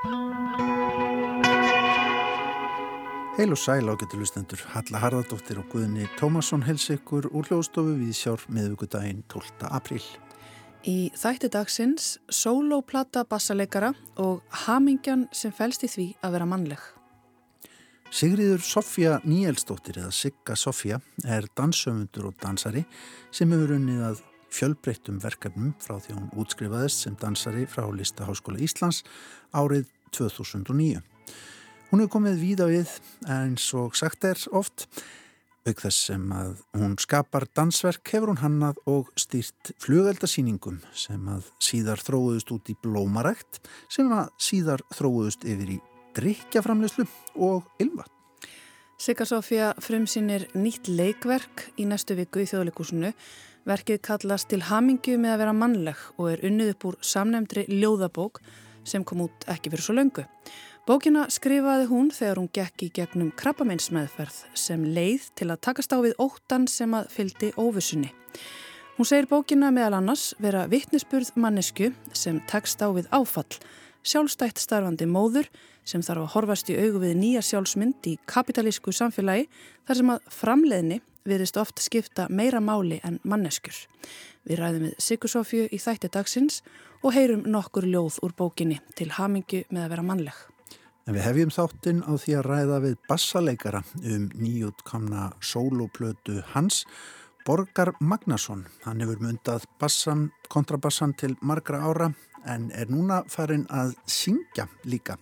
Heil og sæl ágættu lustendur, Halla Harðardóttir og Guðni Tómasson hels ykkur úr hljóðstofu við sjálf miðugudaginn 12. apríl. Í þætti dagsins sólóplata bassaleikara og hamingjan sem fælst í því að vera mannleg. Sigriður Sofja Níelsdóttir eða Sigga Sofja er dansöfundur og dansari sem hefur unnið að fjölbreyttum verkefnum frá því hún útskrifaðist sem dansari frá Listaháskóla Íslands árið 2009. Hún hefur komið víða við eins og sagt er oft auk þess sem að hún skapar dansverk hefur hún hannað og stýrt flugeldasýningum sem að síðar þróuðust út í blómarækt sem að síðar þróuðust yfir í drikkjaframleyslu og ylvat. Sigga Sofía frumsýnir nýtt leikverk í næstu viku í þjóðleikúsinu. Verkið kallast til hamingju með að vera mannleg og er unnið upp úr samnemndri ljóðabók sem kom út ekki fyrir svo löngu. Bókina skrifaði hún þegar hún gekk í gegnum krabbameinsmeðferð sem leið til að takast á við óttan sem að fyldi óvissunni. Hún segir bókina meðal annars vera vittnesburð mannesku sem takst á við áfall, sjálfstætt starfandi móður sem þarf að horfast í augu við nýja sjálfsmynd í kapitalísku samfélagi þar sem að framleiðni virðist oft skipta meira máli en manneskur. Við ræðum við Sigur í þætti dagsins og heyrum nokkur ljóð úr bókinni til hamingu með að vera mannleg. En við hefjum þáttinn á því að ræða við bassaleikara um nýjútkamna soloplötu hans, Borgar Magnason. Hann hefur myndað bassan, kontrabassan til margra ára en er núna farin að syngja líka.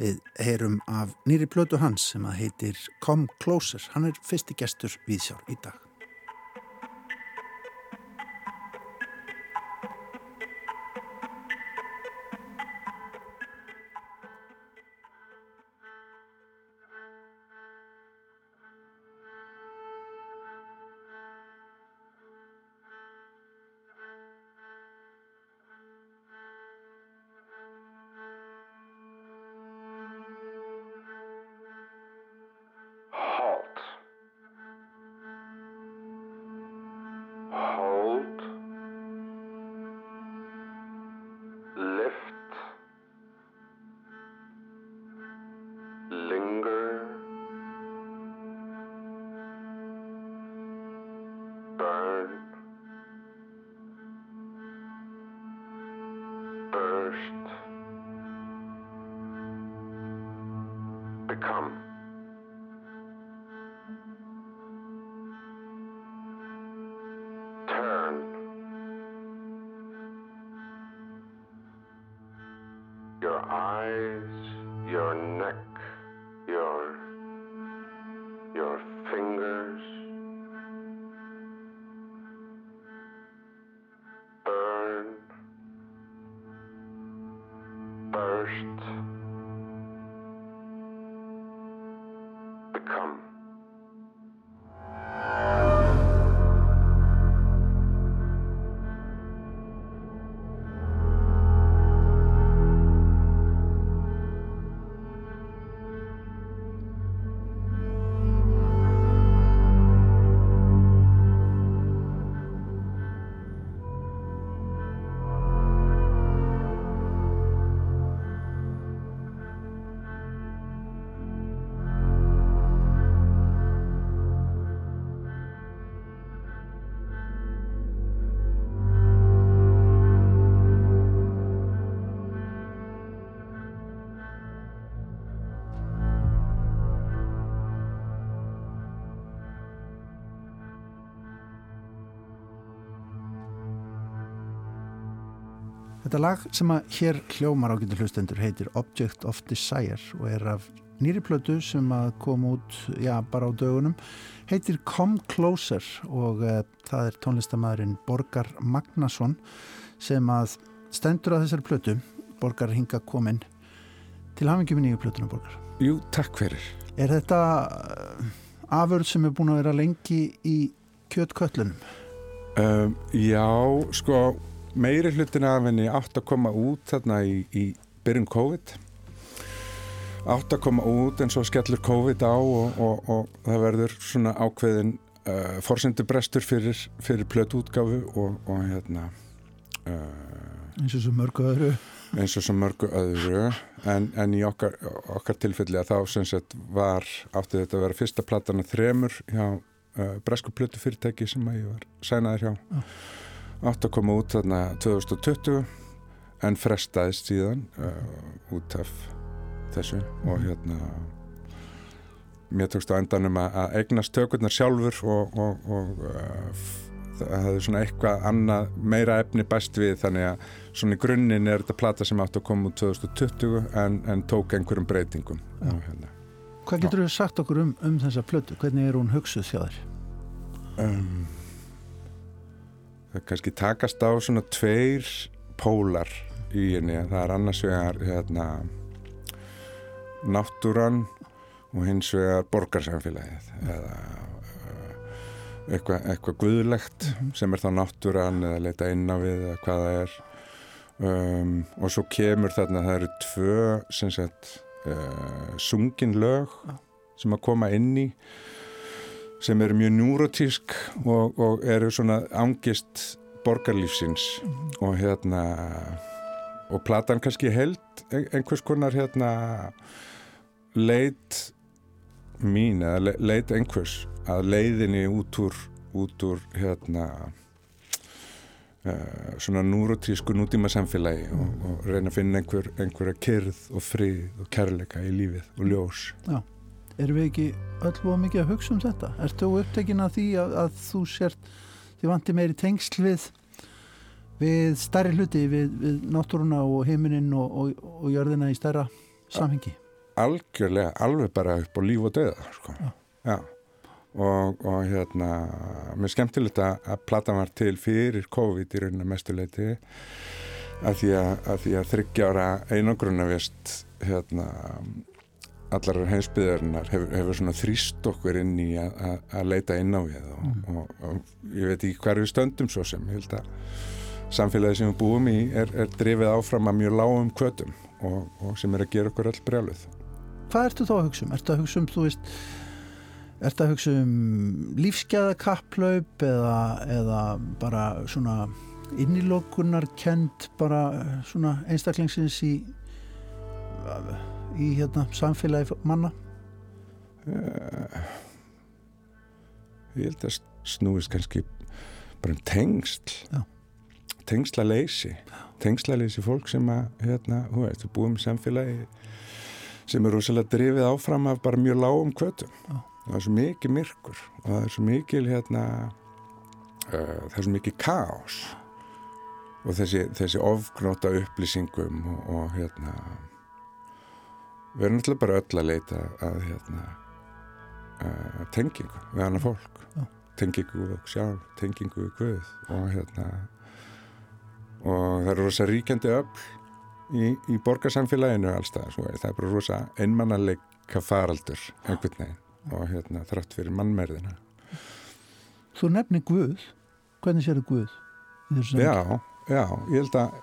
Við heyrum af nýri plötu hans sem að heitir Come Closer. Hann er fyrsti gestur við sjár í dag. Þetta lag sem að hér hljómar ágættu hlustendur heitir Object of Desire og er af nýri plötu sem að koma út, já, bara á dögunum heitir Come Closer og uh, það er tónlistamæðurinn Borgar Magnason sem að stendur að þessari plötu Borgar hinga komin til hafingjum í nýju plötunum Borgar. Jú, takk fyrir. Er þetta uh, afurð sem er búin að vera lengi í kjötköllunum? Um, já, sko meiri hlutin af henni átt að koma út þarna í, í byrjun COVID. Átt að koma út en svo skellur COVID á og, og, og það verður svona ákveðin uh, forsendubrestur fyrir, fyrir plötuútgafu og, og hérna uh, eins og svo mörgu öðru. eins og svo mörgu öðru. En, en í okkar, okkar tilfelli að þá sem sagt var átti þetta að vera fyrsta platan að þremur hjá uh, Bresku Plutu fyrirtæki sem að ég var sænaður hjá Já. átti að koma út þarna 2020 en frestaðist síðan uh, út af þessu og hérna mér tókst á endanum að, eignast tökurnar sjálfur og, og, og uh, það hefði svona eitthvað annað meira efni bæst við þannig að svona í grunninn er þetta plata sem átti að koma út 2020 en, en tók einhverjum breytingum Já. og, hérna. Hvað getur þú sagt okkur um, um þessa plötu? Hvernig er hún hugsuð hjá þér? um, það kannski takast á svona tveir pólar í henni. Það er annars vegar hérna, náttúran og hins vegar borgarsamfélagið eða uh, eitthvað, eitthvað guðlegt sem er þá náttúran eða leita inn á við eða hvað það er. Um, og svo kemur þarna það eru tvö sagt uh, sungin lög sem að koma inn í sem eru mjög núrotísk og, og eru svona angist borgarlífsins. Og hérna og platan kannski held ein- einhvers konar hérna leit mín eða le- leit einhvers að leiðinni út úr, út úr hérna uh, svona núrotísku nútíma samfélagi og, og reyna að finna einhver, einhverja kyrð og frið og kærleika í lífið og ljós Erum við ekki öll og mikið að hugsa um þetta? Ertu upptekin að því að, að þú sért því vanti meiri tengsl við við stærri hluti við, við náttúruna og heiminin og, og, og jörðina í stærra samhengi? algjörlega, alveg bara upp á líf og döða sko. Já. Já. Og, og hérna mér skemmtilegt að, platan var til fyrir COVID í rauninu mestuleiti að því að, að, því að þryggjára einangrunavist hérna allar heimsbyðarinnar hefur, hefur svona þrýst okkur inn í að, leita inn á við og, Mm. og, og ég veit ekki hver við stöndum svo sem ég held að samfélagi sem við búum í er, er drifið áfram að mjög lágum kvötum og, og sem er að gera okkur öll brjáluð Hvað ertu þá að hugsa um? Ertu að hugsa um, þú veist Ertu að hugsa um lífsgæða kapplaup eða, eða bara svona innilokunar kend bara svona einstaklingsins í í hérna samfélagi manna? Eh, ég held að snúist kannski bara um tengsl Já. tengslaleysi tengslaleysi fólk sem að hérna, hú veist, við búum í samfélagi sem er rosalega drifið áfram af bara mjög lágum kvötum Já. það er svo mikið myrkur og það er svo mikið hérna uh, það er svo mikið kaos og þessi, þessi ofgnóta upplýsingum og, og hérna við erum náttúrulega bara öll að leita að hérna uh, tengingu við annað fólk Já. tengingu við okkur sjálf, tengingu við Guð og hérna og það eru rosa ríkjandi öll í, í borgarsamfélaginu allstað, það er bara rosa einmannaleika faraldur veginn og hérna þrátt fyrir mannmerðina Þú nefnir Guð hvernig sér Guð? þessu samhengi? Já, já, ég held að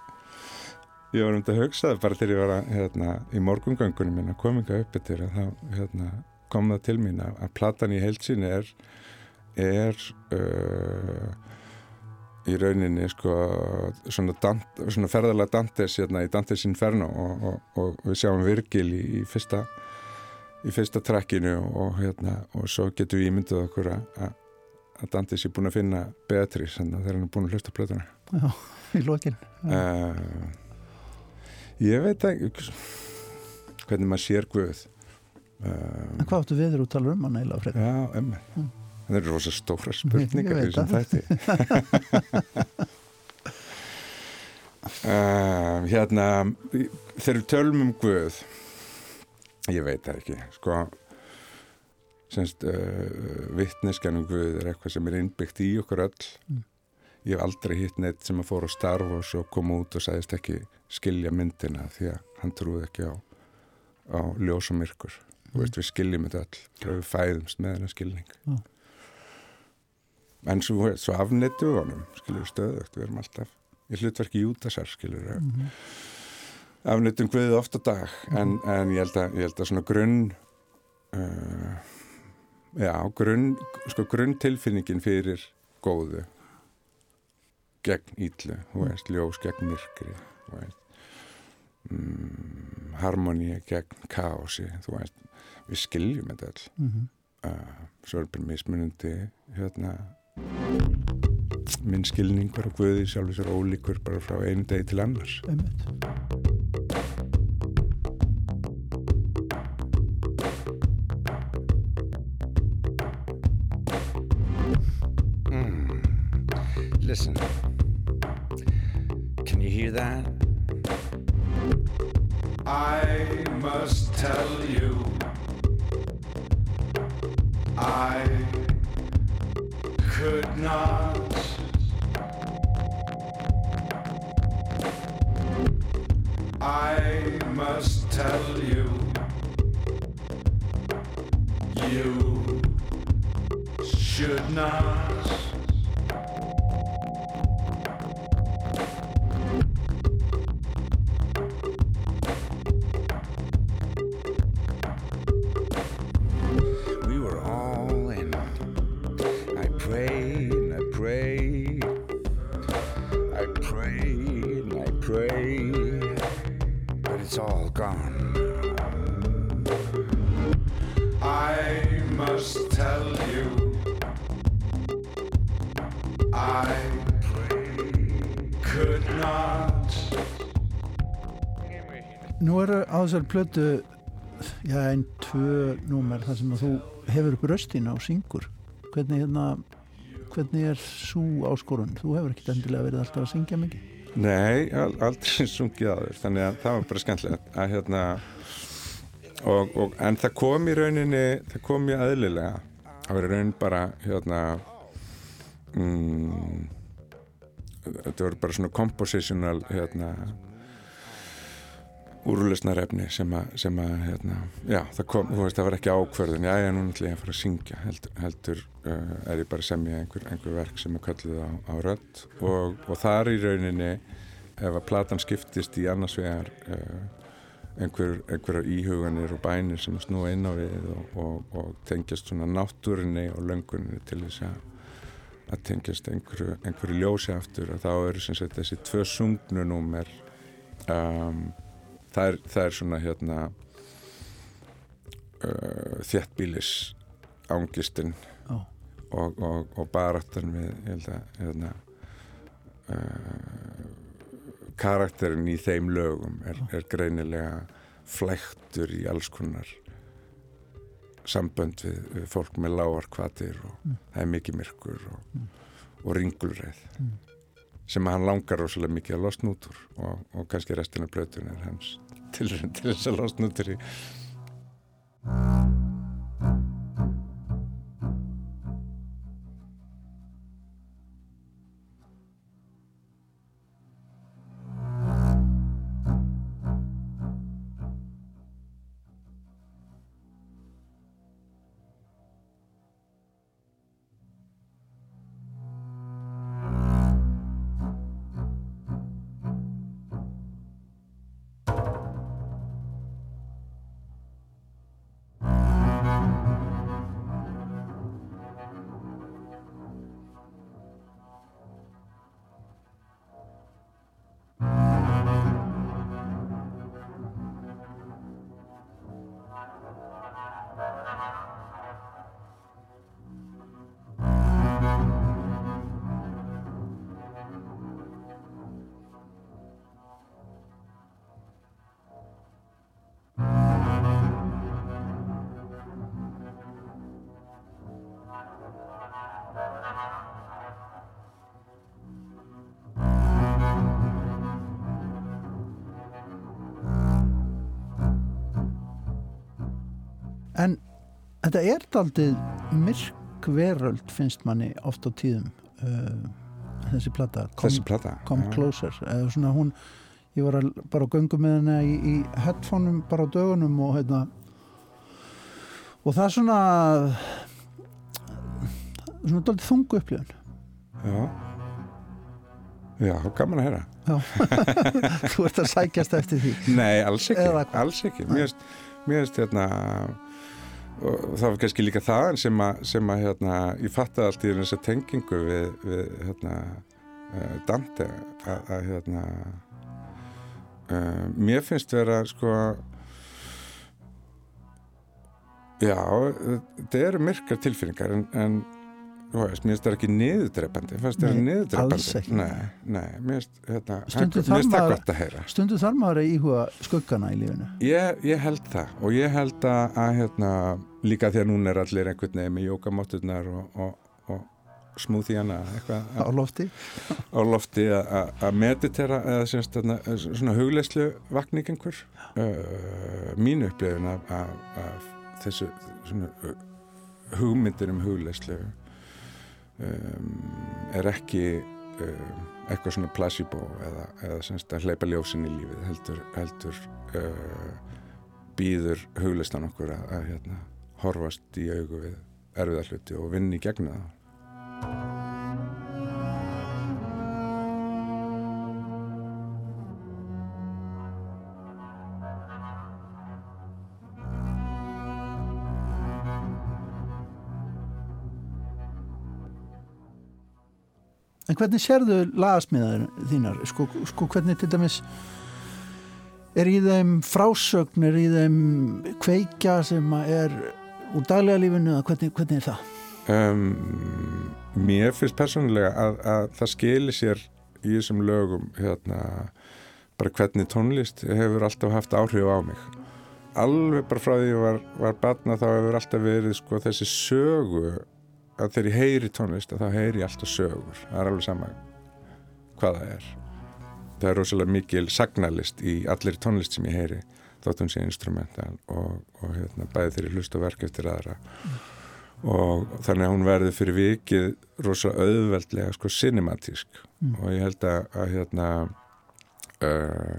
ég var um þetta að hugsa það bara þegar ég var að, hérna, í morgungöngunum minna kominga uppi til að þá hérna, kom það til mín að, að platan í heilsinni er er uh, í rauninni sko svona, Dant, svona ferðarlega Dantes hérna, í Dantes Inferno og, og, og við sjáum Virgil í, í fyrsta í fyrsta trekkinu og, hérna, og svo getum við ímyndið okkur að, að Dantes er búin að finna Beatrice þannig að hann er búin að hlusta plötuna. Já, í lokin. Uh, ég veit ekki hvernig maður sér Guð uh, En hvað áttu við þú talar um hann eiginlega frekar? já, emmi Mm. það eru rosa stóra spurningar í veit þessum það. þætti uh, hérna þegar við tölum um Guð ég veit það ekki sko semst uh, vittneskan um Guð er eitthvað sem er innbyggt í okkur öll Mm. Ég hef aldrei hitt neitt sem að fór á starf og svo kom út og sagðist ekki skilja myndina því að hann trúði ekki á, á ljós og myrkur. Mm. veist við skiljum þetta öll. Þegar við fæðumst með hennar skilning. Já. en svo, svo afnittu við honum skiljum stöðugt, við erum alltaf í hlutverki Júdasar skiljum við Mm -hmm. afnittum Guðið oft á dag en, en ég, held að, ég held að svona grunn uh, já, grunn sko grunn tilfinningin fyrir góðu gegn íllu, þú veist, ljós gegn myrkri þú veist. Mm, harmoníu gegn kási þú veist, við skiljum þetta all mm -hmm. uh, svo er bara mismunandi hérna. Minn skilningur og guði sjálfur sér ólíkur bara frá einu degi til annars. Mm. Listen you hear that? I must tell you I could not I must tell you You should not þessar plötu já, einn, tvö númer þar sem að þú hefur upp röstin á syngur. Hvernig, hérna, hvernig er svo áskorun? Þú hefur ekkert endilega verið alltaf að syngja mikið? Nei, al- aldrei sungið aður þannig að það var bara skemmtilegt að hérna og, og, en það kom í rauninni það kom mjög aðlilega það var í raunin bara hérna mm, þetta voru bara svona compositional hérna úrlösnarefni sem að, sem að hérna, já, það kom, þú veist, það var ekki ákverðin já, já, nú ætla ég að fara að syngja. Heldur, heldur uh, er ég bara að semja einhver, einhver verk sem er kallið á, á rödd. Og, og þar í rauninni ef að platan skiptist í annars vegar uh, einhver, einhverjar íhuganir og bænir sem snú inn á við og, og, og tengjast svona náttúrinni og löngunni til þess að að tengjast einhverju, einhverju ljósi aftur og þá eru sem sagt þessi tvö sungnunúmer um, það, er, það er svona hérna uh, þjettbílis ángistin Já. og, og, og baráttan við að hérna, uh, karakterin í þeim lögum er, er greinilega flæktur í alls konar sambönd við, við fólk með lágar kvatir og það er mikið myrkur og, og ringulreið sem hann langar rosalega mikið að losna út úr og, og kannski restina blötun er hans til, til þess að losna út í þetta er daldið myrk veröld finnst manni oft á tíðum uh, þessi plata. Come, þessi plata come já. Closer eða svona hún, ég var að, bara að göngu með henni í, í headphoneum bara á dögunum og hérna og það er svona svona daldið þungu upplifun. Já. Já, gaman að heyra. Þú ert að sækjast eftir því. Nei, alls ekki, alls ekki. Mér finnst hérna og það var kannski líka það sem að, sem að hérna, ég fattaði allt í þessa tengingu við, við hérna, uh, Dante að, að hérna uh, mér finnst vera sko já, þetta eru myrkar tilfinningar en, en veist, mér finnst það ekki niðurdreipandi fannst það nei, mér finnst hérna, það gott að heyra. Stundu þarf maður að íhuga skuggana í lífinu. Ég, ég held það og ég held að, að hérna, líka því að núna er allir einhvern veginn með jókamátturnar og, og, og smúþíana eitthvað Á lofti. á lofti að- meditera eða semst, þarna, svona hugleyslu vakning einhver. Uh, mínu upplifin af, af, af þessu svona, hugmyndir um hugleyslu um, er ekki um, eitthvað svona placebo eða, eða semst að hleypa ljósin í lífið heldur, heldur uh, býður hugleyslan okkur að, að hérna, horfast í augu við erfiða hluti og vinni gegna það En hvernig sérðu lagasmiðar þínar? Sko, sko hvernig til dæmis er í þeim frásögn, er í þeim kveikja sem að er úr daglega lífinu hvernig, hvernig er það? Um, mér finnst persónulega að, að það skili sér í þessum lögum hérna, bara hvernig tónlist hefur alltaf haft áhrif á mig alveg bara frá því ég var, var batna þá hefur alltaf verið sko, þessi sögu að þegar ég heyri tónlist þá heyri ég alltaf sögur. Það er alveg sama hvað það er. Það er rosalega mikil sagnalist í allir tónlist sem ég heyri hún sé instrumental og, og hérna, bæði þeirri hlust og verk eftir aðra. Og þannig að hún verður fyrir vikið rosalega auðveldlega sko cinematísk. Mm. og ég held að, að hérna uh,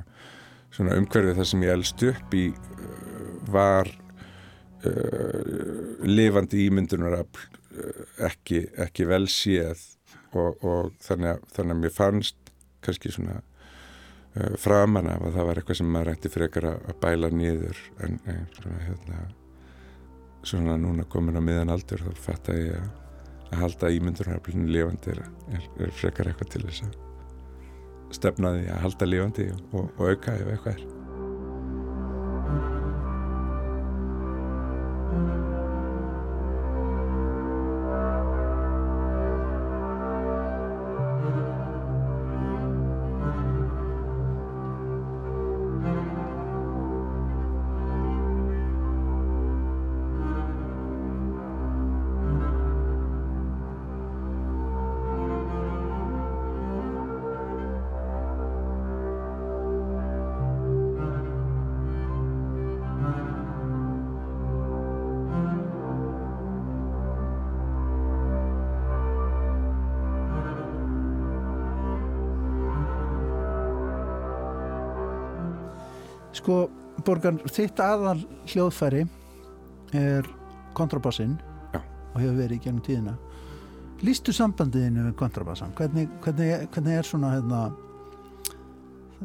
svona umhverfið það sem ég elst upp í uh, var uh, lifandi ímyndunarafl. uh, ekki, ekki vel séð og, og þannig, að, þannig að mér fannst kannski svona uh, framan af að það var eitthvað sem maður ætti frekar að, bæla niður en, svona hérna svona núna komin á miðan aldur þá fatt að ég að, að halda ímyndunaraflinu lifandi er, er, er frekar eitthvað til þess að stefna því að halda lifandi og, og auka ef eitthvað er Borgan, þitt aðal hljóðfæri er kontrabassinn og hefur verið í gegnum tíðina. Lýstu sambandiðinu við kontrabassan? Hvernig, hvernig, hvernig er svona hérna,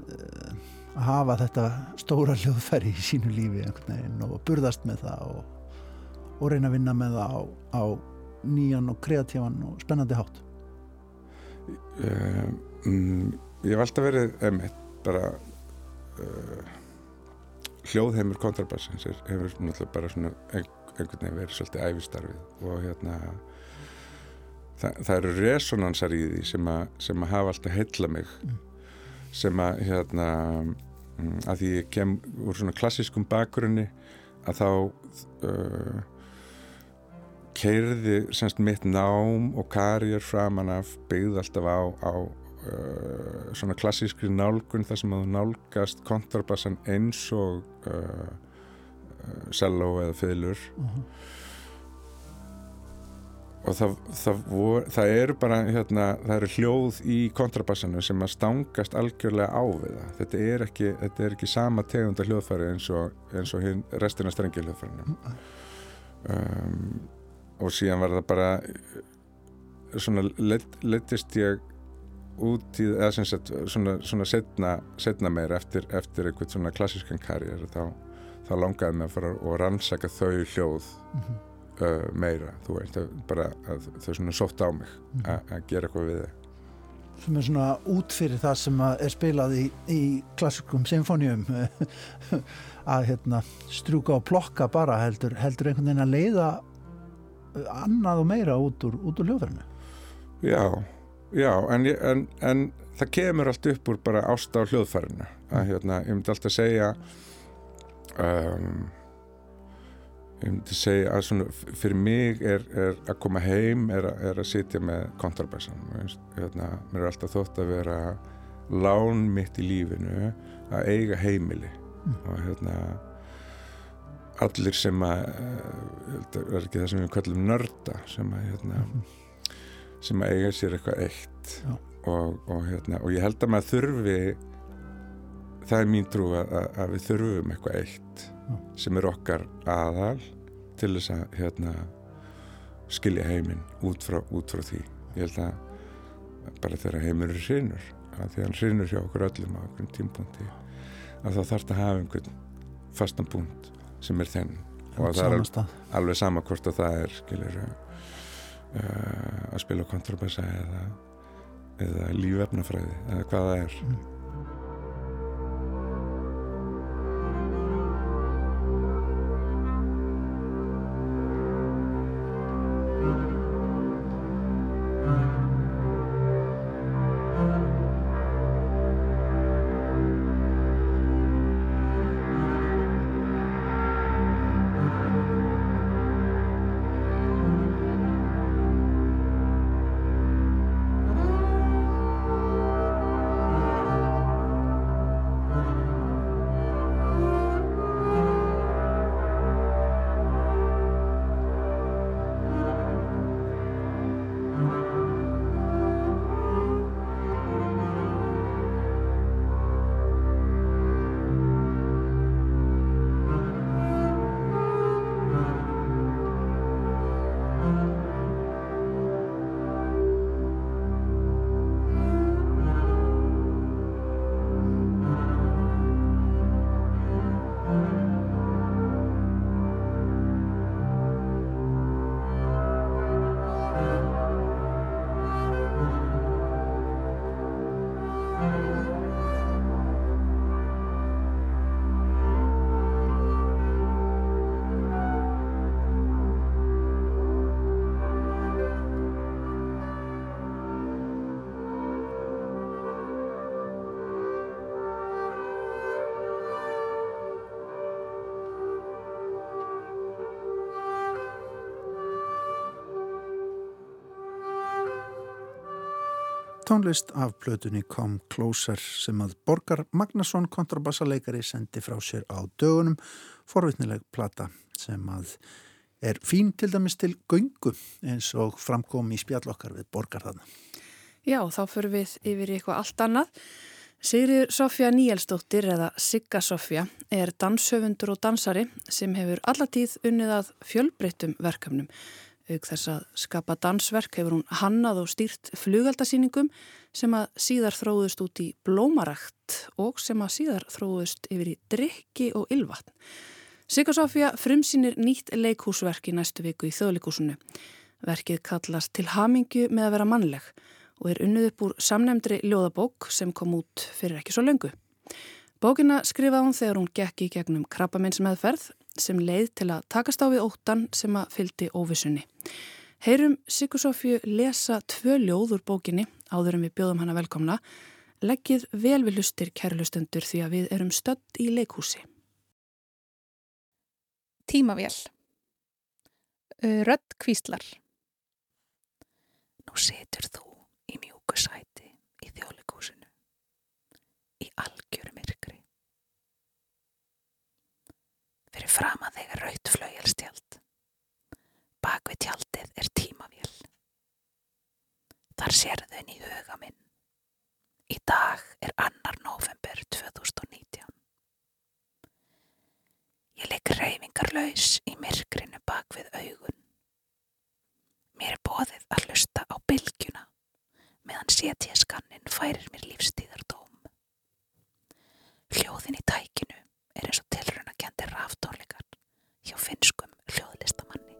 eh, að hafa þetta stóra hljóðfæri í sínu lífi veginn og burðast með það og, og reyna að vinna með það á, á nýjan og kreatívan og spennandi hátt? uh, mm, ég hef alltaf verið emitt bara uh, hljóðheimur kontrabassins er, hefur náttúrulega bara svona ein, einhvern veginn verið svolítið æfistarfið og hérna það, það eru resonansar í því sem, a, sem að hafa alltaf heilla mig Mm. sem að hérna mm, að því ég kem úr svona klassískum bakgrunni að þá uh, keirði semst mitt nám og karjör framan af byggði alltaf á, á uh, svona klassískri nálgun þar sem að nálgast kontrabassan eins og uh, uh, selló eða fiðlur. Uh og það, það, vor, það eru bara hérna, það eru hljóð í kontrabassanu sem að stangast algjörlega á við það. Þetta er ekki, þetta er ekki sama tegunda hljóðfæri eins og, eins og hinn, restina strengi hljóðfærinu um, og síðan var það bara svona leittist ég út í, eða sem sagt svona, svona setna, setna meir eftir, eftir einhvern svona klassískan karriér þá, þá langaði mig að fara og rannsaka þau hljóð -huh. uh, meira, þú veist, bara að þau svona sótt á mig Mhm. að að gera eitthvað við þau sem er svona út fyrir það sem er spilað í, í klassikum symfónium að hérna, strúka og plokka bara heldur, heldur einhvern veginn að leiða annað og meira út úr, úr hljóðverðinu Já, já en, en, en það kemur allt upp úr bara ásta á hljóðfærinu að hérna, ég myndi alltaf segja um ég myndi segja að svona fyrir mig er, er að koma heim er, er að sitja með kontrabassan hérna, mér er alltaf þótt að vera lán mitt í lífinu að eiga heimili mm. og hérna allir sem að það er ekki það sem við kallum nörda sem að hérna, mm. Sem að eiga sér eitthvað eitt. Og, og hérna og ég held að maður þurfi það er mín trú að, að við þurfum eitthvað eitt sem er okkar aðal til þess að hérna, skilja heiminn út út frá því. Ég held að bara þegar heiminn er hrinur að því hann hrinur hjá okkur öllum á okkur tímpunkti að þá þarf þetta að hafa einhvern fastan punkt sem er þenn. Og að það er alveg, sama hvort að það er skilir uh, að spila kontrabassa eða, eða lífefnafræði eða hvað það er mm. Tónlist af plötunni Come Closer sem að Borgar Magnason kontrabassaleikari sendi frá sér á dögunum forvitnileg plata sem að er fín til dæmis til göngu eins og framkom í spjallokkar við Borgar þarna. Já, þá fyrir við yfir eitthvað allt annað. Sigriður Sofja Níelsdóttir eða Sigga Sofja er danshöfundur og dansari sem hefur allatíð unnið að fjölbreyttum verkefnum Auk þess að skapa dansverk hefur hún hannað og stýrt flugaldasýningum sem að síðar þróðust út í blómarakt og sem að síðar þróðust yfir í drikki og ylvatn. Sigga Sofía frumsýnir nýtt leikhúsverk í næstu viku í þjóðleikúsinu. Verkið kallast Til hamingju með að vera mannleg og er unnið upp úr samnemndri ljóðabók sem kom út fyrir ekki svo löngu. Bókina skrifaði hún þegar hún gekk í gegnum krabbamenns meðferð sem leið til að takast á við óttan sem að fyldi óvissunni. Heyrum Sigur Sofju lesa tvö ljóð úr bókinni áður en við bjóðum hana velkomna. Leggið vel við lustir kærlustendur því að við erum stödd í leikhúsi. Tímavél Rödd kvíslar Nú setur þú í mjúku sæti í þjóðleikúsinu í algjöru myrkri Fyrir fram að þegar raut flaujelstjald. Bakvið tjaldið er tímavél. Þar sérðu þenn í huga minn. Í dag er annar november 2019. Ég leik reyfingarlaus í myrkrinu bakvið augun. Mér er bóðið að hlusta á bylgjuna meðan setjaskannin færir mér lífstíðardóm. Hljóðin í tækinu er eins og tilruna kjandi ráftónleikar hjá finskum hljóðlistamanni.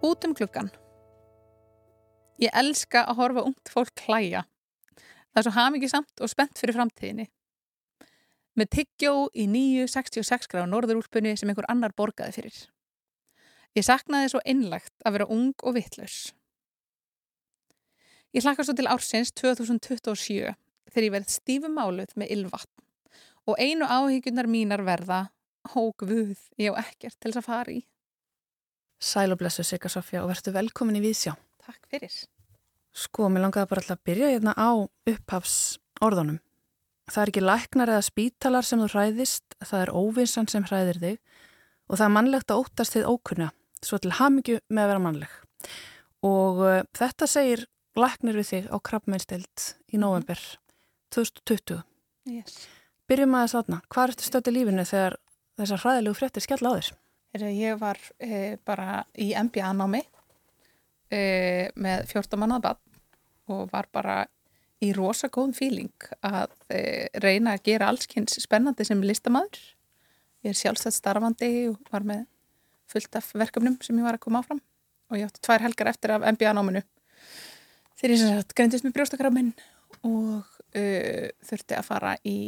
Út um klukkan. Ég elska að horfa ungt fólk hlæja. Það er svo hafmyggisamt og spennt fyrir framtíðinni. Með tiggjó í 966 gráð norðurúlpunni sem einhver annar borgaði fyrir. Ég saknaði svo einlegt að vera ung og vittlaus. Ég hlakka svo til ársins 2027 þegar ég verð stífum máluð með ylvatn og einu áhyggjurnar mínar verða hókvuð ég á ekkert til þess að fara í. Sæl og blessu Sigga Sofja og verður velkomin í Vísjá. Takk fyrir. Sko, mér langaði bara alltaf að byrja hérna á upphafs orðunum. Það er ekki læknar eða spítalar sem þú hræðist, það er óvinsan sem hræðir þig og það er mannlegt að óttast þið ókunna, svo til hamingju með að vera mannleg. Og uh, þetta segir læknir við þig á krabbmeinstild í november 2020. Yes. Byrjum að þess aðna, hvað ertu stötti lífinu þegar þessar hræðilegu fréttir skella á þér? Ég var e, bara í MBA-námi e, með 14 mannað bann og var bara í rosa góðum fíling að e, reyna að gera allskynns spennandi sem listamæður. Ég er sjálfstætt starfandi og var með fullt af verkefnum sem ég var að koma áfram. Og ég átti tvær helgar eftir af MBA-náminu þegar ég sem sagt greindist með brjóstakarafminn og uh, þurfti að fara í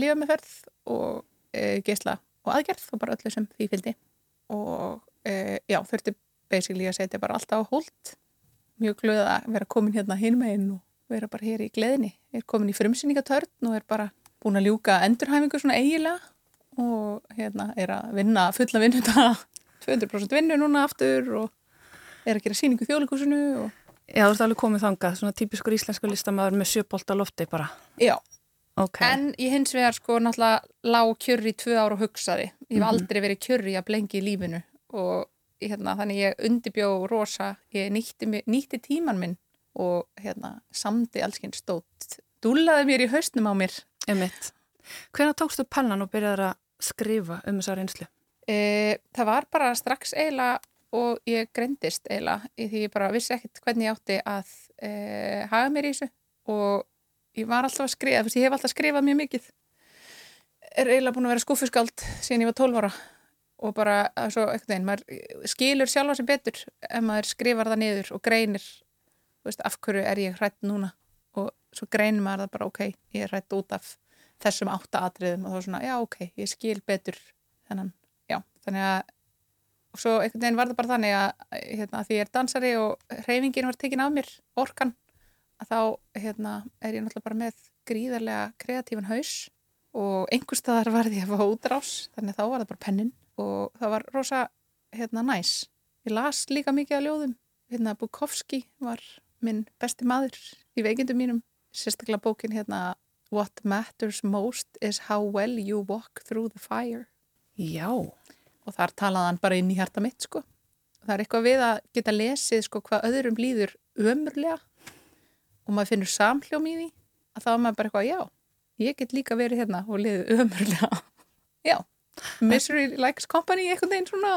lífameferð og uh, geysla og aðgerð og bara öllu sem því fylgdi. Og uh, já, þurfti basically að setja bara alltaf á hold. Mjög glöð að vera komin hérna hinn meginn og vera bara hér í gleðinni. Er komin í frumsýningatörn og er bara búin að ljúka endurhæfingu svona eigilega og hérna er að vinna fulla vinnu þetta 200% vinnu núna aftur og er að gera síningu þjóðleikusinu og Já, þú ert alveg komið þangað, svona típiskur íslensku listamæður með sjöbólta lofti bara. Já, okay. en ég hins vegar sko náttúrulega lág kjörri í tvö ára og hugsaði. Ég hef Mhm. aldrei verið kjörri að blengi í lífinu og hérna, þannig ég undibjó rosa, ég nýtti, nýtti tíman minn og hérna, samdi allskinn stótt. Dúlaði mér í haustnum á mér. Hvenær tókstu pennan og byrjaði að skrifa um þessa reynslu? E, það var bara strax eiginlega og ég greindist eiginlega í því ég bara vissi ekkert hvernig ég átti að e, haga mér í þessu. Og ég var alltaf að skrifa, ég hef alltaf skrifað mjög mikið. Er eiginlega búin að vera skúfuskáld síðan ég var 12 ára. Og bara svo einhvern veginn, maður skilur sjálfa sig betur ef maður skrifar það niður og greinir veist, af hverju er ég hrætt núna. Og svo greinir maður það bara ok, ég er hrætt út af þessum átta atriðum og þá svona, já ok, ég skil betur þennan, já, þannig að og svo einhvern veginn var það bara þannig að hérna, því ég er dansari og hreyfingin var tekin af mér, orkan að þá hérna, er ég náttúrulega bara með gríðarlega kreatífan haus og einhver staðar var því að fá útrás þannig að þá var það bara pennin og það var rosa hérna, næs ég las líka mikið af ljóðum. Hérna, Bukowski var minn besti maður í veikindum mínum sérstaklega bókin hérna What matters most is how well you walk through the fire Já. og þar talaði hann bara inn í hjarta mitt sko. það er eitthvað við að geta lesið sko, hvað öðrum líður ömurlega og maður finnur samhljóm í því að þá er maður bara eitthvað, já ég get líka verið hérna og liðið ömurlega já, misery likes company eitthvað einn svona.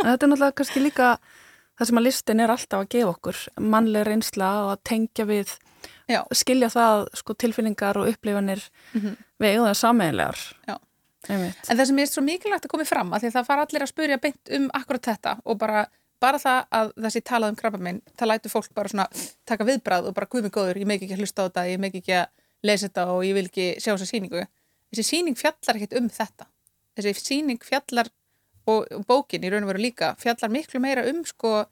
Þetta er náttúrulega kannski líka það sem að listin er alltaf að gefa okkur, mannleg reynsla og að tengja við, Já. skilja það sko tilfinningar og upplifanir við eigum það sammeðilegar. Já. Emitt. En það sem er svo mikilvægt að koma fram að því að það fara allir að spurja beint um akkurat þetta og bara, bara það að þessi talað um krabba minn, það lætur fólk bara svona taka viðbræð og bara guð mig góður, ég meik ekki að hlusta á þetta, ég meik ekki að lesa þetta og ég vil ekki sjá þessa síningu. Þessi síning fjallar ekkert um þetta. Þessi síning fjallar og bókin í raun og veru líka fjallar miklu meira um sko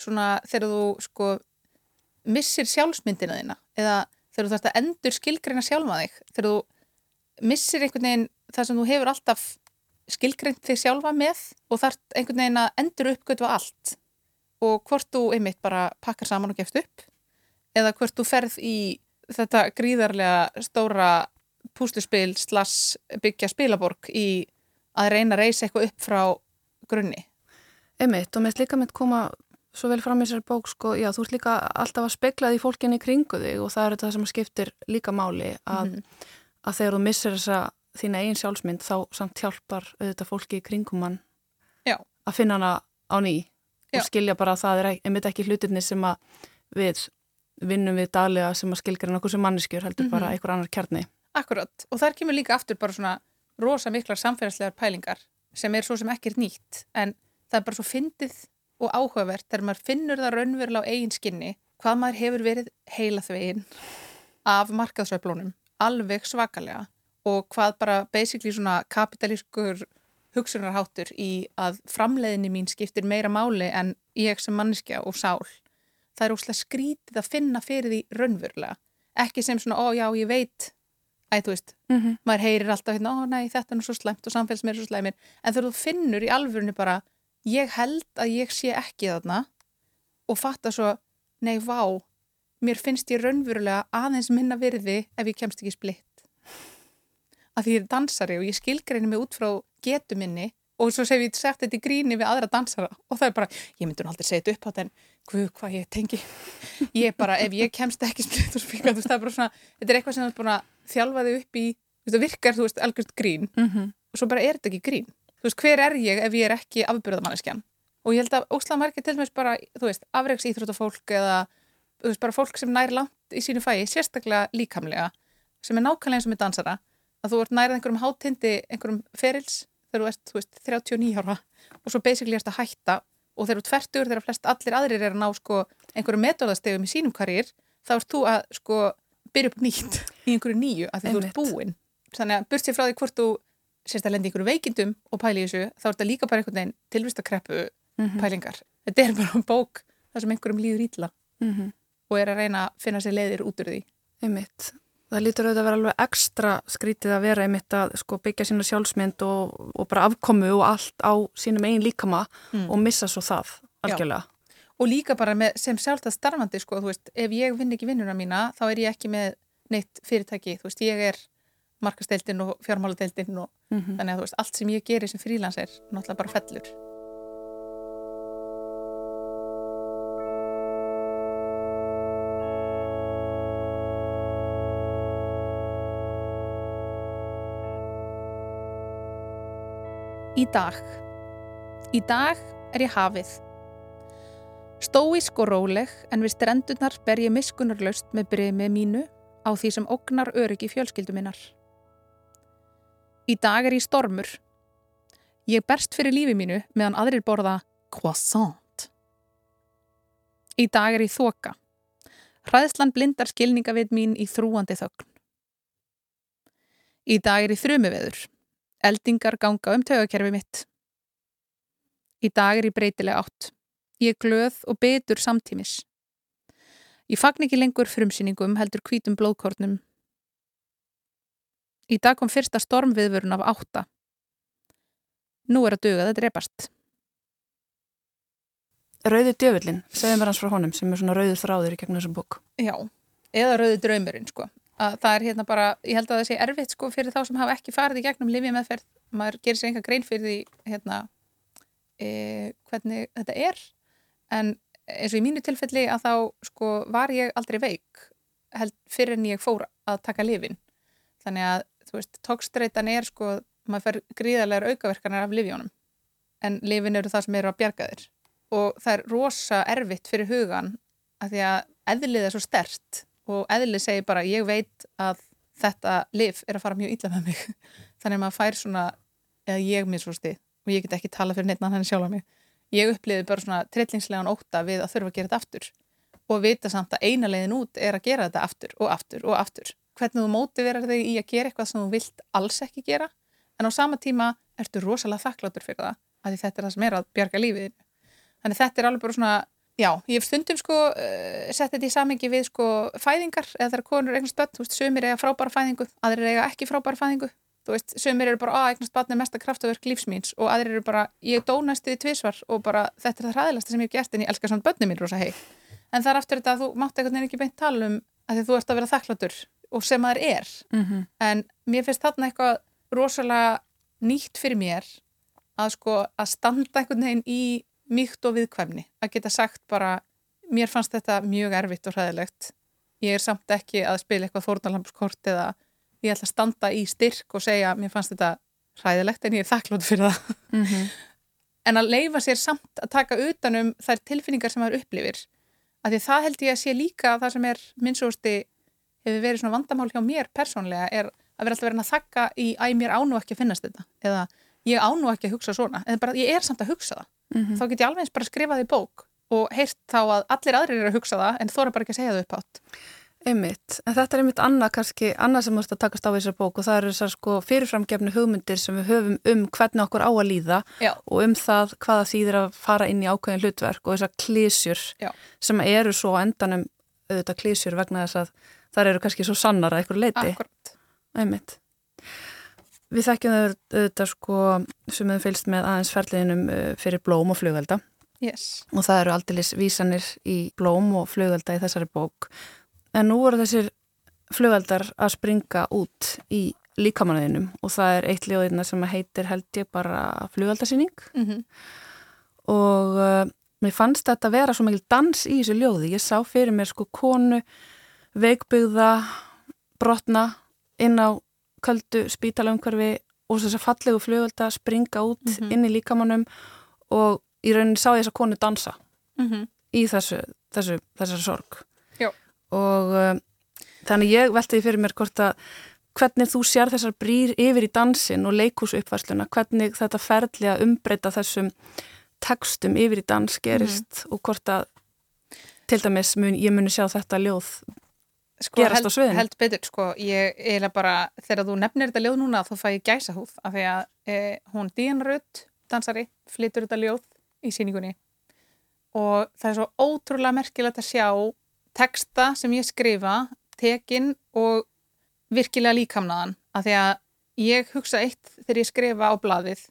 svona þegar þú sko missir sjálfsmyndina þína eða þegar þú þarfst að endur skilgreina sjálfa þig þegar þú missir einhvern veginn það sem þú hefur alltaf skilgreint þig sjálfa með og þarft einhvern veginn að endur uppgötu allt. Og hvort þú einmitt bara pakkar saman og gefst upp eða hvort þú ferð í þetta gríðarlega stóra púsluspil slass byggja spilaborg í að reyna að reysa eitthvað upp frá grunni. Emitt og með líka með koma svo vel fram í þessari bók sko, já þú ert líka alltaf að spegla því fólkinni í kringu þig og það er þetta sem skiptir líka máli að, Mhm. að þegar þú missir þessa þína eigin sjálfsmynd þá samt hjálpar auðvitað fólki í kringum mann Já. að finna hana á ný Já. og skilja bara að það er einmitt ekki hlutinni sem að við vinnum við daglega sem að skilgreina okkur sem manneskjur heldur Mhm. bara einhver annar kjarni. Akkurat, og þar kemur líka aftur bara svona rosa miklar samfélagslegar pælingar sem er svo sem ekkert nýtt en það er bara svo fyndið og áhugavert þegar maður finnur það raunverulega á eigin skinni hvað maður hefur verið heila þvegin af markaðsöflunum alveg svakalega og hvað bara basically svona kapitalískur hugsunarháttur í að framleiðinni mín skiptir meira máli en ég sem manneskja og sál. Það er óslægt skrítið að finna fyrir því raunverulega. Ekki sem svona, ó já, ég veit, æ, þú veist, Mm -hmm. maður heyrir alltaf hérna, ó nei, þetta er nú svo slæmt og samfélagsmeir er svo slæmir. En þegar þú finnur í alvörinu bara, ég held að ég sé ekki þarna og fatta svo, nei, vá, mér finnst ég raunverulega aðeins minna virði ef ég kemst ekki splitt að því ég er dansari og ég skilgreinu mig út frá getu minni og svo sem ég sagt þetta í gríni við aðra dansara og það er bara, ég myndi nú aldrei segja þetta upp á þenn, hvað hva ég tengi. Ég bara, ef ég kemst ekki spíka, þú veist, það er bara svona þetta er eitthvað sem þú ert búin að þjálfa þig upp í þú veist, það virkar, þú veist, algjörst grín. Mm -hmm. og svo bara er þetta ekki grín. Þú veist, hver er ég ef ég er ekki afbyrðamanneskjan og ég held að óslega margir til dæmis bara, þú veist, afreiks íþróttafólk eða, þú veist, bara fólk sem nær langt í sínu fæi, sérstaklega líkamlega sem er nákvæmlega eins og með dansara að þú ert nærið einhverjum hátindi einhverjum ferils þegar þú ert, þú veist, 39 ára og að hætta og þegar ert flest allir aðrir er að ná sko einhverjum metóðastegum í sínum karýr þá ert þú að sko byrja upp nýtt í einhverju nýju að því þú ert búinn þannig að burt sér frá því hvort þú sérst að lendi einhverju veikindum og pæli þessu þá er þetta líka bara einhvern veginn tilvistakreppu pælingar. Þetta er bara bók þar sem einhverjum líður ítla Mm og er að reyna að finna sér leiðir út úr því. Einmitt. Það lítur auðvitað að vera alveg ekstra skrítið að vera einmitt að sko, byggja sína sjálfsmynd og, og bara afkomu og allt á sínum eigin líkama Mm. og missa svo það algjörlega. Og líka bara með, sem sjálft að starfandi, sko, þú veist, ef ég vinn ekki vinnuna mína, þá er ég ekki með neitt fyrirtæki, þú veist, ég er markasteildin og fjármáladeildin og Mm þannig að þú veist, allt sem ég gerir sem frílans er náttúrulega bara fellur. Í dag. Í dag er ég hafið. Stóísk og róleg en við strendurnar ber ég miskunarlaust með bremi mínu á því sem ógnar öryggi fjölskyldu minnar. Í dag er ég stormur. Ég berst fyrir lífi mínu meðan aðrir borða croissant. Í dag er ég þoka. Hræðslan blindar skilningavit mín í þrúandi þögn. Í dag er ég þrumuveður. Eldingar ganga um taugakerfi mitt. Í dag er ég breytileg átt. Ég er glöð og betur samtímis. Ég fagn ekki lengur frumsýningum heldur hvítum blóðkornum. Í dag kom fyrsta stormviðvörun af átta. Nú er að duga það drepast. Rauði djöfullin, segðum mér hans frá honum sem er svona rauður þráður í gegnum þessum bók. Já, eða rauði draumurinn sko. Að það er hérna bara, ég held að það sé erfitt sko fyrir þá sem hafa ekki farið í gegnum lifið meðferð. Maður gerir sér enga grein fyrir því hérna e, hvernig þetta er. En eins og í mínu tilfelli að þá sko var ég aldrei veik held fyrir en ég fór að taka lifin. Þannig að þú veist, tókstreitan er sko, maður fer gríðarlegar aukaverkanar af lifjónum. En lifin eru það sem eru að bjarga þér. Og það er rosa erfitt fyrir hugan að því að eðlið er svo stert og eðlið segir bara ég veit að þetta lif er að fara mjög illa með mig. Þannig að maður fær svona eða ég stið og ég get ekki tala fyrir neitt hann sjálf á mig. Ég uppliði bara svona trillingslegan óta við að þurfa að gera þetta aftur. Og vita samt að eina leiðin út er að gera þetta aftur og aftur og aftur. Hvernig þú mótiverar þig í að gera eitthvað sem þú vilt alls ekki gera en á sama tíma ertu rosalega þakkláttur fyrir það að þetta er það sem er að bjarga lífið þannig þetta er alveg bara svona Já, ég hef stundum sko uh, sett þetta í samengi við sko fæðingar. Eða þegar konur eignast börn, þú veist, sömur eiga frábæra fæðingu, aðrir eiga ekki frábæra fæðingu. Þú veist, sömur eru bara, að eignast barn er mesta kraftaverk lífsmýns og aðrir eru bara ég dónast þið tvisvar. Og bara þetta er það hræðilegsta sem ég hef gert en ég elskar svona börnum mín rosa hei, en það er aftur þetta að þú mátt eitthvað nefnir ekki beint tala um að þú ert að vera þakkláttur og sem maður er. Mm -hmm. en mér finnst þarna eitthvað rosalega nýtt fyrir mér að sko að standa einhvern veginn í mýkt og viðkvæmni að geta sagt bara mér fannst þetta mjög erfitt og hræðilegt. Ég er samt ekki að spila eitthvað fórnalampskort eða ég ætla að standa í styrk og segja mér fannst þetta hræðilegt en ég er þakklótt fyrir það. Mm -hmm. en að leifa sér samt að taka utanum þær tilfinningar sem maður upplifir að því það held ég að sé líka það sem er minnsósti hefur verið svona vandamál hjá mér persónlega er að vera alltaf verið að þakka í að mér ánú ekki að finnast þetta eða ég ánú ekki að hugsa svona eða bara ég er samt að hugsa það -hmm. þá get ég alveg eins bara skrifað í bók og heyrt þá að allir aðrir eru að hugsa það en er bara ekki að segja það upp átt Einmitt, en þetta er einmitt annað kannski, annað sem mást að takast á þessar bók og það eru þessar sko fyrirframgefni hugmyndir sem við höfum um hvernig okkur á að líða Já. og um það hvaða þýðir að fara inn í ákveðin hlutverk og þessar klísjur Já. sem eru svo endanum auðvitað klísjur vegna þess að þar eru kannski svo sannar að einhver leiti. Akkurat. Einmitt. Við þekkjum auðvitað sko sem við fylgst með aðeins ferliðinum uh, fyrir blóm og flugvelda yes. og það eru aldeilis vísanir í blóm og flugvelda í þessari bók En nú voru þessir flugveldar að springa út í líkamanniðinum og það er eitt ljóðina sem heitir held ég bara flugveldasýning mm -hmm. og uh, mér fannst þetta að vera svo mikil dans í þessu ljóði. Ég sá fyrir mér sko konu, veikbyggða, brotna inn á köldu spítalumhverfi og þess að fallegu flugvelda springa út mm -hmm. inn í líkamannum og í rauninni sá ég þess að konu dansa mm -hmm. í þessu, þessu, þessari sorg og um, þannig ég velti því fyrir mér hvort að hvernig þú sér þessar brýr yfir í dansin og leikúsuppvarsluna, hvernig þetta ferðli að umbreyta þessum tekstum yfir í dans gerist mm. og hvort að til dæmis mun, ég muni sjá þetta ljóð sko, gerast held, á sviðin. Held betur, sko, ég eiginlega bara, þegar þú nefnir þetta ljóð núna þá fæ ég gæsa húð af því að eh, hún Díana Rutt, dansari, flytur þetta ljóð í síningunni og það er svo ótrúlega merkilegt að sjá teksta sem ég skrifa tekin og virkilega líkamnaðan. Af því að ég hugsa eitt þegar ég skrifa á bladið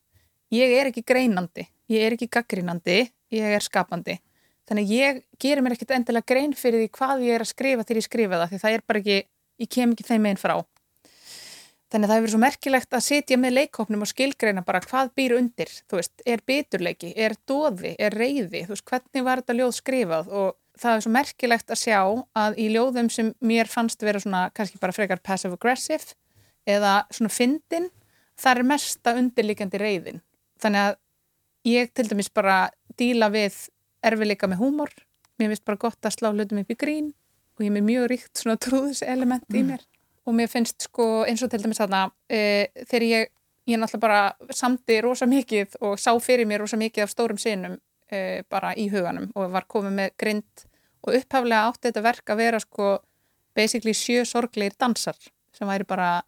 ég er ekki greinandi, ég er ekki gaggrínandi, ég er skapandi þannig ég gerir mér ekkert endilega grein fyrir því hvað ég er að skrifa þegar ég skrifa það því það er bara ekki, ég kem ekki þeim einn frá. Þannig að það hefur svo merkilegt að sitja með leikópnum og skilgreina bara hvað býr undir, þú veist, er biturleiki er dóði, er reyði, þú veist, hvernig var þetta ljóð skrifað? Og það er svo merkilegt að sjá að í ljóðum sem mér fannst vera svona kannski bara frekar passive-aggressive eða svona fyndin, það er mesta undirlikandi reyðin. Þannig að ég til dæmis bara díla við erfileika með húmor, mér finnst bara gott að slá hlutum upp í grín og ég er með mjög ríkt svona trúðiselement mm. í mér. Og mér finnst sko eins og til dæmis þarna e, þegar ég, ég náttúrulega bara samti rosa mikið og sá fyrir mér rosa mikið af stórum sinum e, bara í huganum og var komið með grind og upphaflega átti þetta verk að vera sko basically sjö sorgleir dansar sem væri bara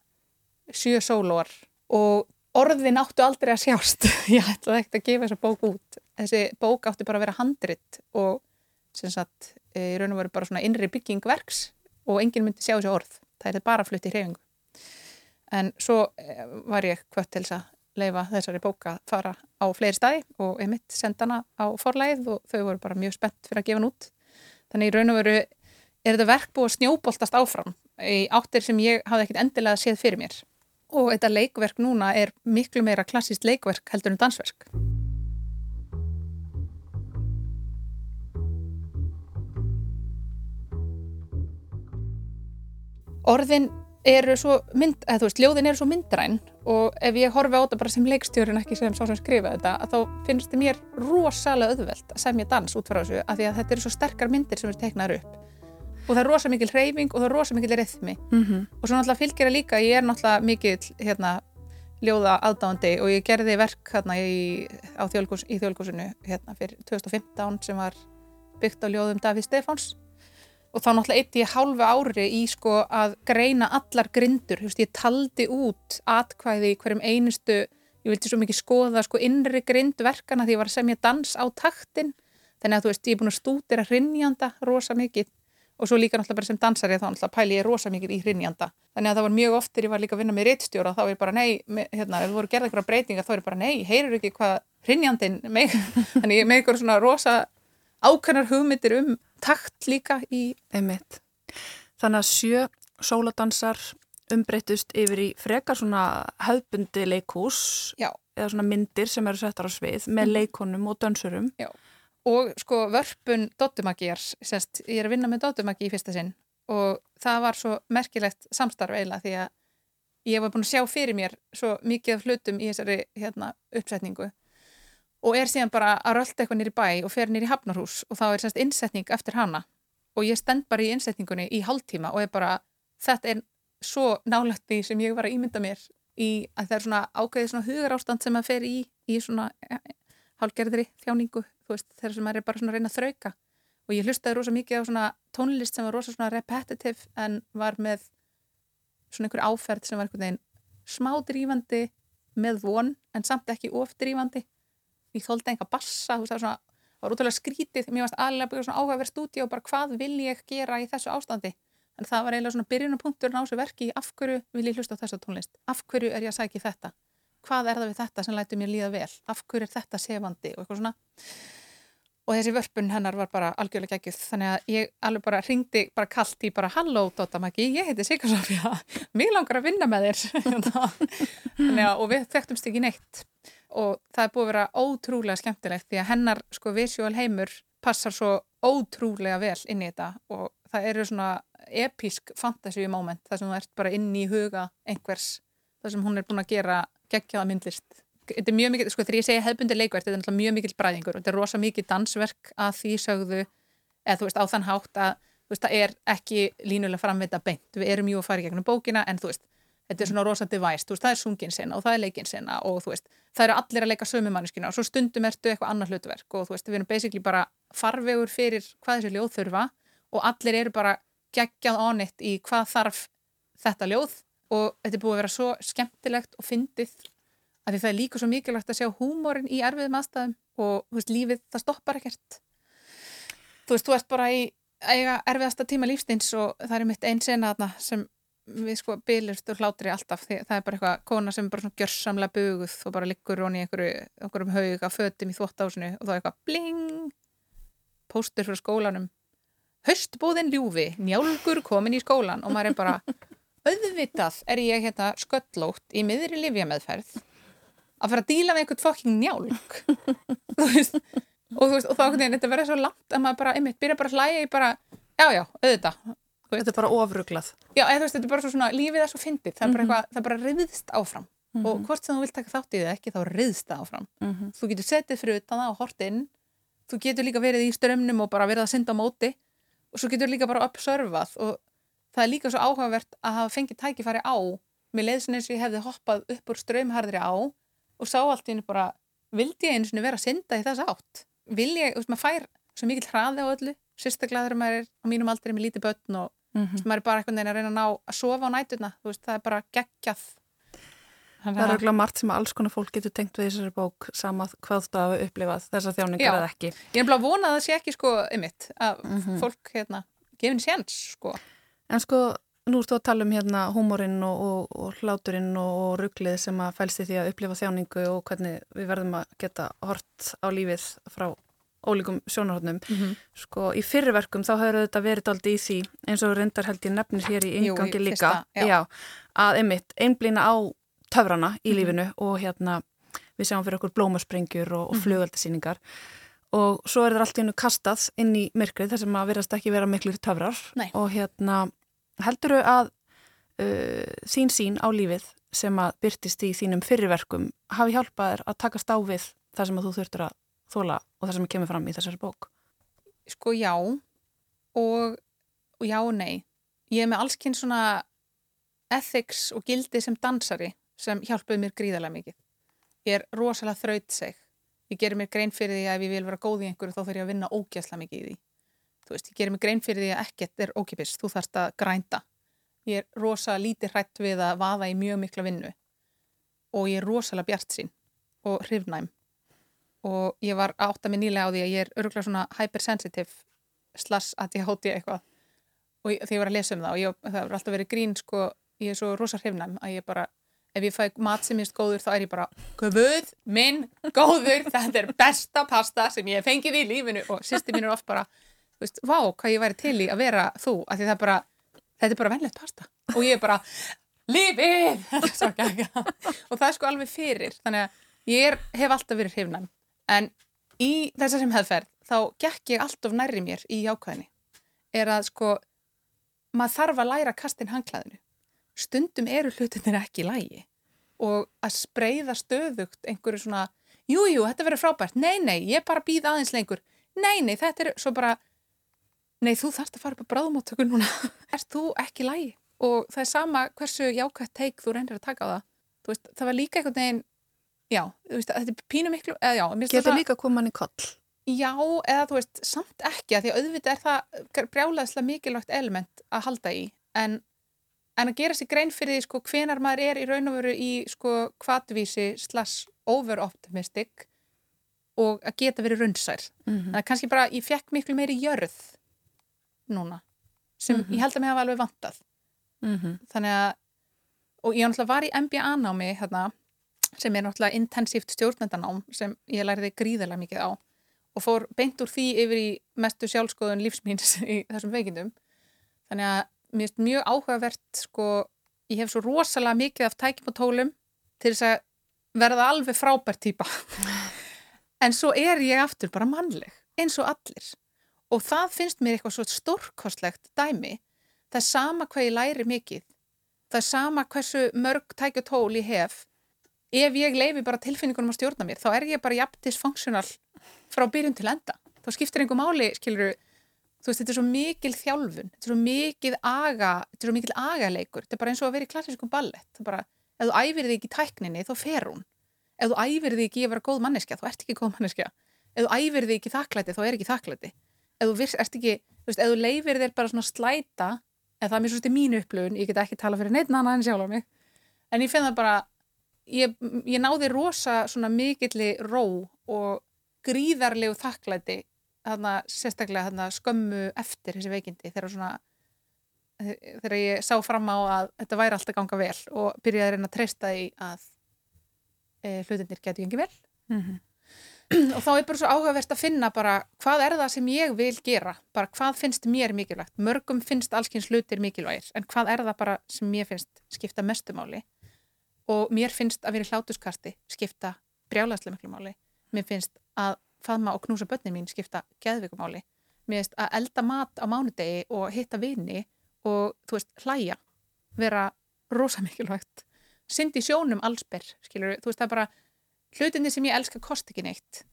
sjö sólóar. Og orðin áttu aldrei að sjást. Ég ætlaði ekkert að gefa þessa bók út þessi bók átti bara að vera handrit og sem sagt í raun og veru bara svona innri byggingverks og enginn myndi sjá þessi orð það er bara flutt í hreyfingu en svo eh, var ég hvött til þess að leifa þessari bóka að fara á fleiri staði og ég mitt senda hana á forlæð og þau voru bara mjög spennt fyrir að gefa hann út Þannig í raun og veru er þetta verk búið að snjóboltast áfram í áttir sem ég hafði ekkit endilega séð fyrir mér. Og þetta leikverk núna er miklu meira klassíst leikverk heldur en dansverk. Orðin eru svo mynd, eða þú veist, ljóðin eru svo myndræn og ef ég horfi á þetta bara sem leikstjórin ekki sem sá sem skrifa þetta þá finnst þetta mér rosalega auðvelt að semja dans út frá þessu af því að þetta eru svo sterkar myndir sem er teiknaður upp. Og það er rosa mikil hreyfing og það er rosa mikil rithmi. Mm -hmm. og svo náttúrulega fylgir það líka, ég er náttúrulega mikil hérna, ljóða aðdáðandi og ég gerði verk hérna í, þjólkus, í þjólkusinu hérna fyrir 2015 sem var byggt á ljóðum Davíð Stefáns og þá náttúrulega eitt ég hálfu ári í sko að greina allar grindur, veist, ég taldi út atkvæði í hverjum einustu ég vilti svo mikið skoða sko innri grindverkana því ég var að semja dans á taktin. Þannig að þú veist, ég er búin að stúdira hrinnjanda rosa mikið. Og svo líka náttúrulega bara sem dansari þá náttúrulega pæli ég rosa mikið í hrinnjanda þannig að það var mjög oft þegar ég var líka að vinna með reittstjóra þá er bara nei, hérna, ef þú voru gerða eitthvað breytinga þá er bara nei, heyrur ekki hvað hrinnjandin með ákannar hugmyndir um takt líka í Einmitt. Þannig að sjö sóladansar umbreytust yfir í frekar svona höfbundi leikús Já. eða svona myndir sem eru settar á svið með mm. leikonum og dansurum. Já. Og sko vörpun Dóttumagíjar, sérst, ég er að vinna með Dóttumagi í fyrsta sinn og það var svo merkilegt samstarf eiginlega því að ég var búin að sjá fyrir mér svo mikið af hlutum í þessari hérna, uppsetningu og er síðan bara að rölda eitthvað nýri bæ og fer nýri hafnarhús og þá er semst innsetning eftir hana. Og ég stend bara í innsetningunni í hálftíma og er bara, þetta er svo nálagt því sem ég var að ímynda mér í að það er svona ákveðið svona hugar ástand sem að fer í í svona hálgerðri þjáningu, þú veist, þegar sem maður er bara svona að reyna að þrauka. Og ég hlustaði rosa mikið á svona tónlist sem var rosa svona repetitive en var með svona einhver áferð sem var einhvern veginn smá drífandi með von en samt ekki ofdrífandi ég þóldi enga bassa, þú veist, það var svona það var útrúlega skrítið, mér varst aðlega byggja svona áhugaverð stúdíu og bara hvað vil ég gera í þessu ástandi? En það var eiginlega svona byrjunapunkturinn á þessu verki af hverju vil ég hlusta á þessu tónlist? Af hverju er ég að sækja þetta? Hvað er það við þetta sem læti mér líða vel? Af hverju er þetta sefandi? Og eitthvað svona. Og þessi vörpun hennar var bara algjörlega geggjuð. Þannig að ég alveg bara ringdi bara kallt í bara halló Dóta Maggi, ég heiti Sigur Sofja mér langar að vinna með þér. Að og við þekktumst ekki neitt og það er búið að vera ótrúlega skemmtilegt því að hennar sko visual heimur passar svo ótrúlega vel inn í þetta og það eru svona episk fantasy moment þar sem þú ert bara inn í huga einhvers þar sem hún er búin að gera geggjaða myndlist. Þetta er mjög mikið, sko þegar ég segja hefbundi leikverð þetta er mjög mikið bræðingur og þetta er rosa mikið dansverk að því sögðu eða þú veist á þann hátt að veist, það er ekki línulega framvita beint. Við erum jú að fara í gegnum bókina en þú veist þetta er svona rosa device, þú veist, það er sungin sinna og það er leikin sinna og þú veist, það eru allir að leika sömu manneskina og svo stundum ertu eitthvað annað hlutverk og þú veist, við erum basically bara farvegur fyrir hvað þessi ljóð þurfa og allir eru bara geggjað onitt í hvað þarf þetta ljóð og þetta er búið að vera svo skemmtilegt og fyndið að því það er líka svo mikilvægt að sjá húmórin í erfiðum aðstæðum og þú veist, lífið, það stoppar ekkert. Þú veist, þú ert bara í erfiðasta tíma lífstins og það er mitt einn sena sem við sko bylurst og hlátri alltaf því það er bara eitthvað kona sem bara svona gjörsamlega buguð og bara liggur honi í einhverju, einhverjum haug af fötum í þvóttásinu og þá er eitthvað bling póstur frá skólanum. Höstbúðin ljúfi, njálgur komin í skólan og maður er bara auðvitað er ég hérna sköllótt í miðri livjameðferð að fara að díla með einhvern fokking njálg þú veist og þú veist og þá er þetta verið svo langt að maður bara, einmitt, byrja bara að hlæja í bara já já, auðvitað Þetta er bara ofruglað. Já, eða veist, þetta er bara svona, lífið er svo fyndið, það er bara mhm. eitthvað, það er bara riðst áfram mm -hmm. og hvort sem þú vilt taka þátt í það ekki, þá riðst það áfram. Mm -hmm. Þú getur setið fyrir utan það og hort inn, þú getur líka verið í strömmnum og bara verið að synda á móti og svo getur líka bara observað og það er líka svo áhugavert að hafa fengið tækifæri á með leiðsin eins og ég hefði hoppað upp úr strömmharðri á og sá allt í henni bara, vildi ég eins og vera að synda í þess átt? Vil ég, þú veist, maður fær svo mikil hraði á öllu, sérstaklega þegar maður er á mínum aldrei með lítið börn og mm -hmm. maður er bara einhvern veginn að reyna að ná að sofa á nætuna, veist, það er bara geggjað Það er auðvitað margt sem alls konar fólk getur tengt við þessari bók samað hvað þú hafa upplifað þessar þjáningar eða ekki Ég er bara að vona að það sé ekki sko ymitt að mm -hmm. fólk hérna gefin séns sko En sko nú ertu að tala um hérna húmórin og, og, og hláturinn og, og rugglið sem að fælst í því að upplifa þjáningu og hvernig við verðum að geta hort á lífið frá ólíkum sjónarhóttnum mm -hmm. sko í fyrirverkum þá hefur þetta verið aldrei í því eins og reyndar held ég nefnir hér í yngangi líka já. Já, að einmitt einblýna á töfrana í mm -hmm. lífinu og hérna við sjáum fyrir okkur blómasprengjur og, og mhm. flugaldasýningar og svo er það allt í hennu kastað inn í myrkrið þar sem að verðast ekki vera miklu töfrar Nei. og hérna helduru að uh, þín sín á lífið sem að byrtist í þínum fyrirverkum hafi hjálpað að takast á við þar sem að þú þurftur að þóla og það sem kemur fram í þessari bók? Sko já og, og já og nei. Ég er með allskinn svona ethics og gildi sem dansari sem hjálpuð mér gríðarlega mikið. Ég er rosalega þraut seg. Ég gerir mér grein fyrir því að ef ég vil vera góð í einhverju þá þarf ég að vinna ógæsla mikið í því. Þú veist, ég gerir mér grein fyrir því að ekkert er ókipis, þú þarfst að grænda. Ég er rosalega lítið hrætt við að vaða í mjög mikla vinnu og ég er rosalega bjart sín og hrifnæm og ég var átt að mig nýlega á því að ég er örgulega svona hypersensitive slass að ég hóti eitthvað. Og ég, því ég var að lesa um það og ég, það var alltaf verið grín sko, ég er svo rosa hrifnæm að ég bara, ef ég fæ mat sem minnst góður þá er ég bara, guð minn góður, þetta er besta pasta sem ég fengið í lífinu. Og sýsti mín er oft bara, þú veist, vá hvað ég væri til í að vera þú, því það er bara þetta er bara vennlegt pasta. Og ég er bara lífið! Og það er sko alveg fyrir þannig að ég er, hef alltaf verið hrifnæm En í þessar sem hefðferð þá gekk ég allt of nærri mér í jákvæðinni. Er að sko, maður þarf að læra kastin hanglaðinu. Stundum eru hlutinir ekki lægi og að spreyða stöðugt einhverju svona, jújú, jú, þetta verður frábært, nei, nei, ég bara býð aðeins lengur, nei, nei, þetta er svo bara, nei, þú þarfst að fara upp á bráðumáttöku núna, erst þú ekki lægi? Og það er sama hversu jákvægt teik þú reynir að taka á það. Veist, það var líka einhvern veginn já, veist, þetta er pínu miklu eða já, Getur það- líka að koma hann í koll. Já, eða þú veist, samt ekki því að auðvitað er það brjálaðslega mikilvægt element að halda í en, en að gera sér grein fyrir því sko hvenar maður er í raun og veru í sko kvatvísi slash over-optimistic og að geta verið rundsær. Mm Þannig að kannski bara ég fekk miklu meiri jörð núna sem Mhm. ég held að mig hafa alveg vantað. -hmm. Þannig að, og ég var í MBA námi hérna sem er náttúrulega intensíft stjórnendanám sem ég læriði gríðarlega mikið á og fór beint úr því yfir í mestu sjálfskoðun lífsmýns í þessum veikindum. Þannig að mér finnst mjög áhugavert sko, ég hef svo rosalega mikið af tækjum og tólum til þess að verða alveg frábært típa. en svo er ég aftur bara mannleg, eins og allir. Og það finnst mér eitthvað svo stórkostlegt dæmi. Það er sama hvað ég læri mikið. Það er sama hversu mörg tækja og tól ég hef. Ef ég leifi bara tilfinningunum að stjórna mér, þá er ég bara jafn dysfunctional frá byrjun til enda. Þá skiptir einhver máli, skilur þú veist, þetta er svo mikil þjálfun, þetta er svo mikil aga, þetta er svo mikil agaleikur. Þetta er bara eins og að vera í klassískum ballett. Það er bara, ef þú æfir þig ekki í tækninni, þá fer hún. Ef þú æfir þig ekki að vera góð manneskja, þá ert ekki góð manneskja. Ef þú æfir þig ekki þakklæti, þá er ekki þakklæti. Ef þú ert ekki, þú veist, ef þú leifir þér bara svona slæta, en það er mér svo stið mínu upplöfun, ég get ekki tala fyrir neitt annað en sjálf á mig, en ég finn það bara, ég, ég náði rosa svona mikilli ró og gríðarlegu þakklæti, þarna sérstaklega þarna skömmu eftir þessi veikindi, þegar svona, þegar ég sá fram á að þetta væri alltaf ganga vel og byrjaði að reyna að treysta því að e, hlutinir getur gengið vel. Mhm. og þá er bara svo áhugavert að finna bara hvað er það sem ég vil gera? Bara hvað finnst mér mikilvægt? Mörgum finnst allskins hlutir mikilvægir en hvað er það bara sem mér finnst skipta mestumáli og mér finnst að vera hlátuskasti skipta brjálæðslega miklu máli. Mér finnst að faðma og knúsa börnin mín skipta geðvikumáli mér finnst að elda mat á mánudegi og hitta vini og þú veist hlæja vera rosa mikilvægt syndi sjónum allsber skilur, þú veist það er bara hlutinni sem ég elska kost ekki neitt.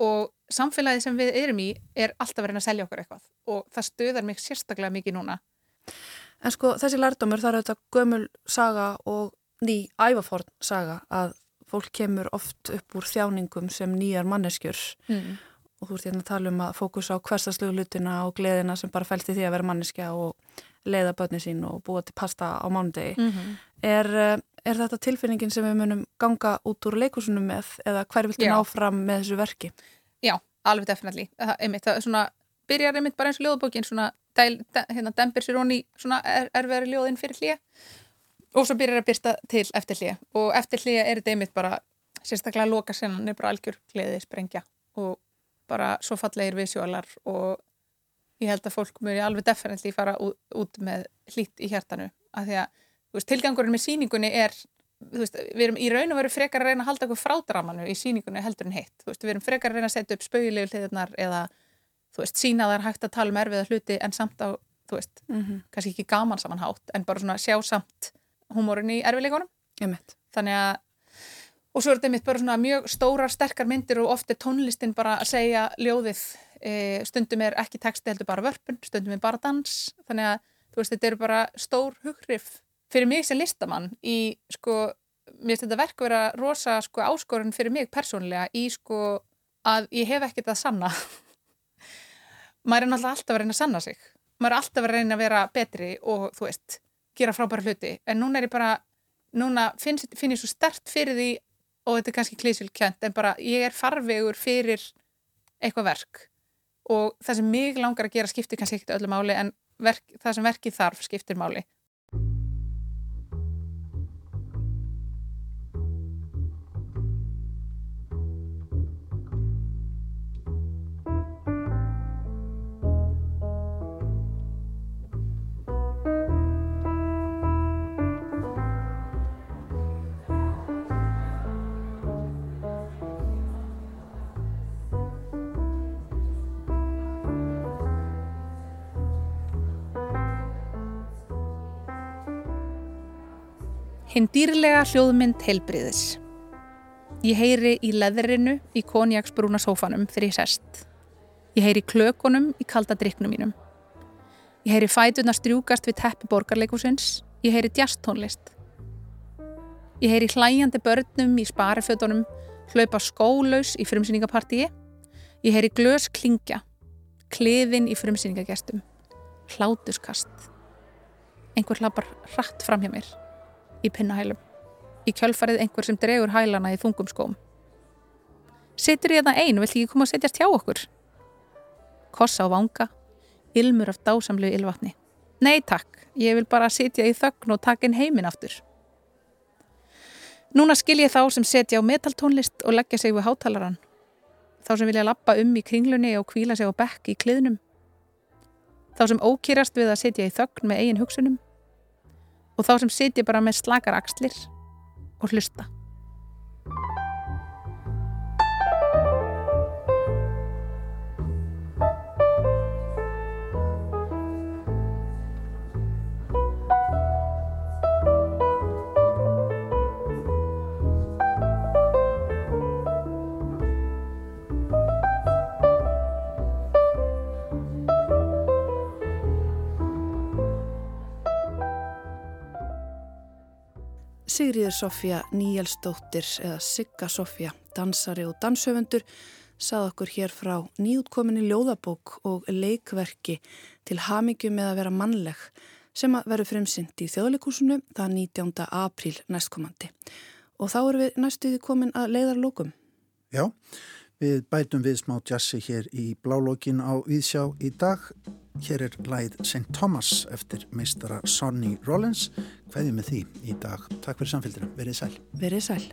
Og samfélagið sem við erum í er alltaf verið að selja okkur eitthvað. Og það stöðar mig sérstaklega mikið núna. En sko þessi lærdómur það er auðvitað gömul saga og ný ævaforn saga að fólk kemur oft upp úr þjáningum sem nýjar manneskjur mm. og þú ert hérna að tala um að fókusa á hverstastlegu hlutina og gleðina sem bara fælti því að vera manneskja og leiða börni sín og búa til pasta á mánudegi. Mm -hmm. Er, eh, er þetta tilfinningin sem við munum ganga út úr leikusunum með eða hver viltu Já. ná fram með þessu verki? Já, alveg definitely það, einmitt, það er svona, byrjar einmitt bara eins og ljóðbókin svona, dæl, de, hérna, dembir sér honi er, erfiðari ljóðin fyrir hlýja og svo byrjar að byrsta til eftir hlýja og eftir hlýja er þetta einmitt bara sérstaklega loka sennan er bara algjör gleði sprengja og bara svo fallegir visjólar og ég held að fólk mjög alveg definitely fara út, með hlýtt í hjartanu. Af því að veist, tilgangurinn með síningunni er veist, við erum í raun og veru frekar að reyna að halda okkur frádramanu í síningunni heldur en hitt. Við erum frekar að reyna að setja upp spauðilegu hliðarnar eða veist, sína þar hægt að tala um erfiða hluti en samt á, Mm -hmm. kannski ekki gaman samanhátt en bara svona sjá samt húmórin í mitt. þannig að og svo er þetta mitt bara svona mjög stórar sterkar myndir og oft er tónlistin bara að segja ljóðið. E, stundum er ekki texti heldur bara vörpun stundum er bara dans. Þannig að þú veist þetta eru bara stór hughrif fyrir mig sem listamann í sko mér finnst þetta verk vera rosa sko áskorun fyrir mig persónlega í sko að ég hef ekkert að sanna. Maður er náttúrulega alltaf að reyna að sanna sig. Maður er alltaf að reyna að vera betri og þú veist, gera frábæra hluti. En núna er ég bara, núna finn, finn ég svo stert fyrir því og þetta er kannski klísilkjönt, en bara ég er farvegur fyrir eitthvað verk. Og það sem mig langar að gera skiptir kannski ekkert öllu máli en verk, það sem verkið þarf skiptir máli Hinn dýrlega hljóðmynd heilbriðis. Ég heyri í leðrinu í konjaksbrúna sófanum þegar ég sest. Ég heyri klökunum í kalda driknum mínum. Ég heyri fætuna strjúkast við teppi borgarleikusins. Ég heyri djastónlist. Ég heyri hlæjandi börnum í sparifötunum, hlaupa skólaus í frumsýningapartíi. Ég heyri glös klingja, kliðin í frumsýningagestum, hlátuskast. Einhver hlappar hratt fram hjá mér, í pinnahælum. Í kjölfarið einhver sem dregur hælana í þungum skóm. Sittur ég það einu, vill ekki koma að setjast hjá okkur? Kossa á vanga, ilmur af dásamlegu ylvatni. Nei takk, ég vil bara sitja í þögn og taka inn heiminn aftur. Núna skil ég þá sem setja á metaltónlist og leggja sig við hátalaran. Þá sem vilja lappa um í kringlunni og kvíla sig á bekk í kliðnum. Þá sem ókýrast við að setja í þögn með eigin hugsunum. Og þá sem setja bara með slakar axlir og hlusta. Sigriður Sofja Níelsdóttir eða Sigga Sofja, dansari og danshöfundur, sað okkur hér frá nýjútkominni ljóðabók og leikverki til hamingju með að vera mannleg sem að veru fremsynd í þjóðleikúsinu það 19. apríl næstkomandi. Og þá eru við næstuði komin að leiðarlókum. Já, við bætum við smá jassi hér í blálókin á Íðsjá í dag. Hér er læð St. Thomas eftir meistara Sonny Rollins. Hvaðið með því í dag? Takk fyrir samfélgina. Verið sæl. Verið sæl.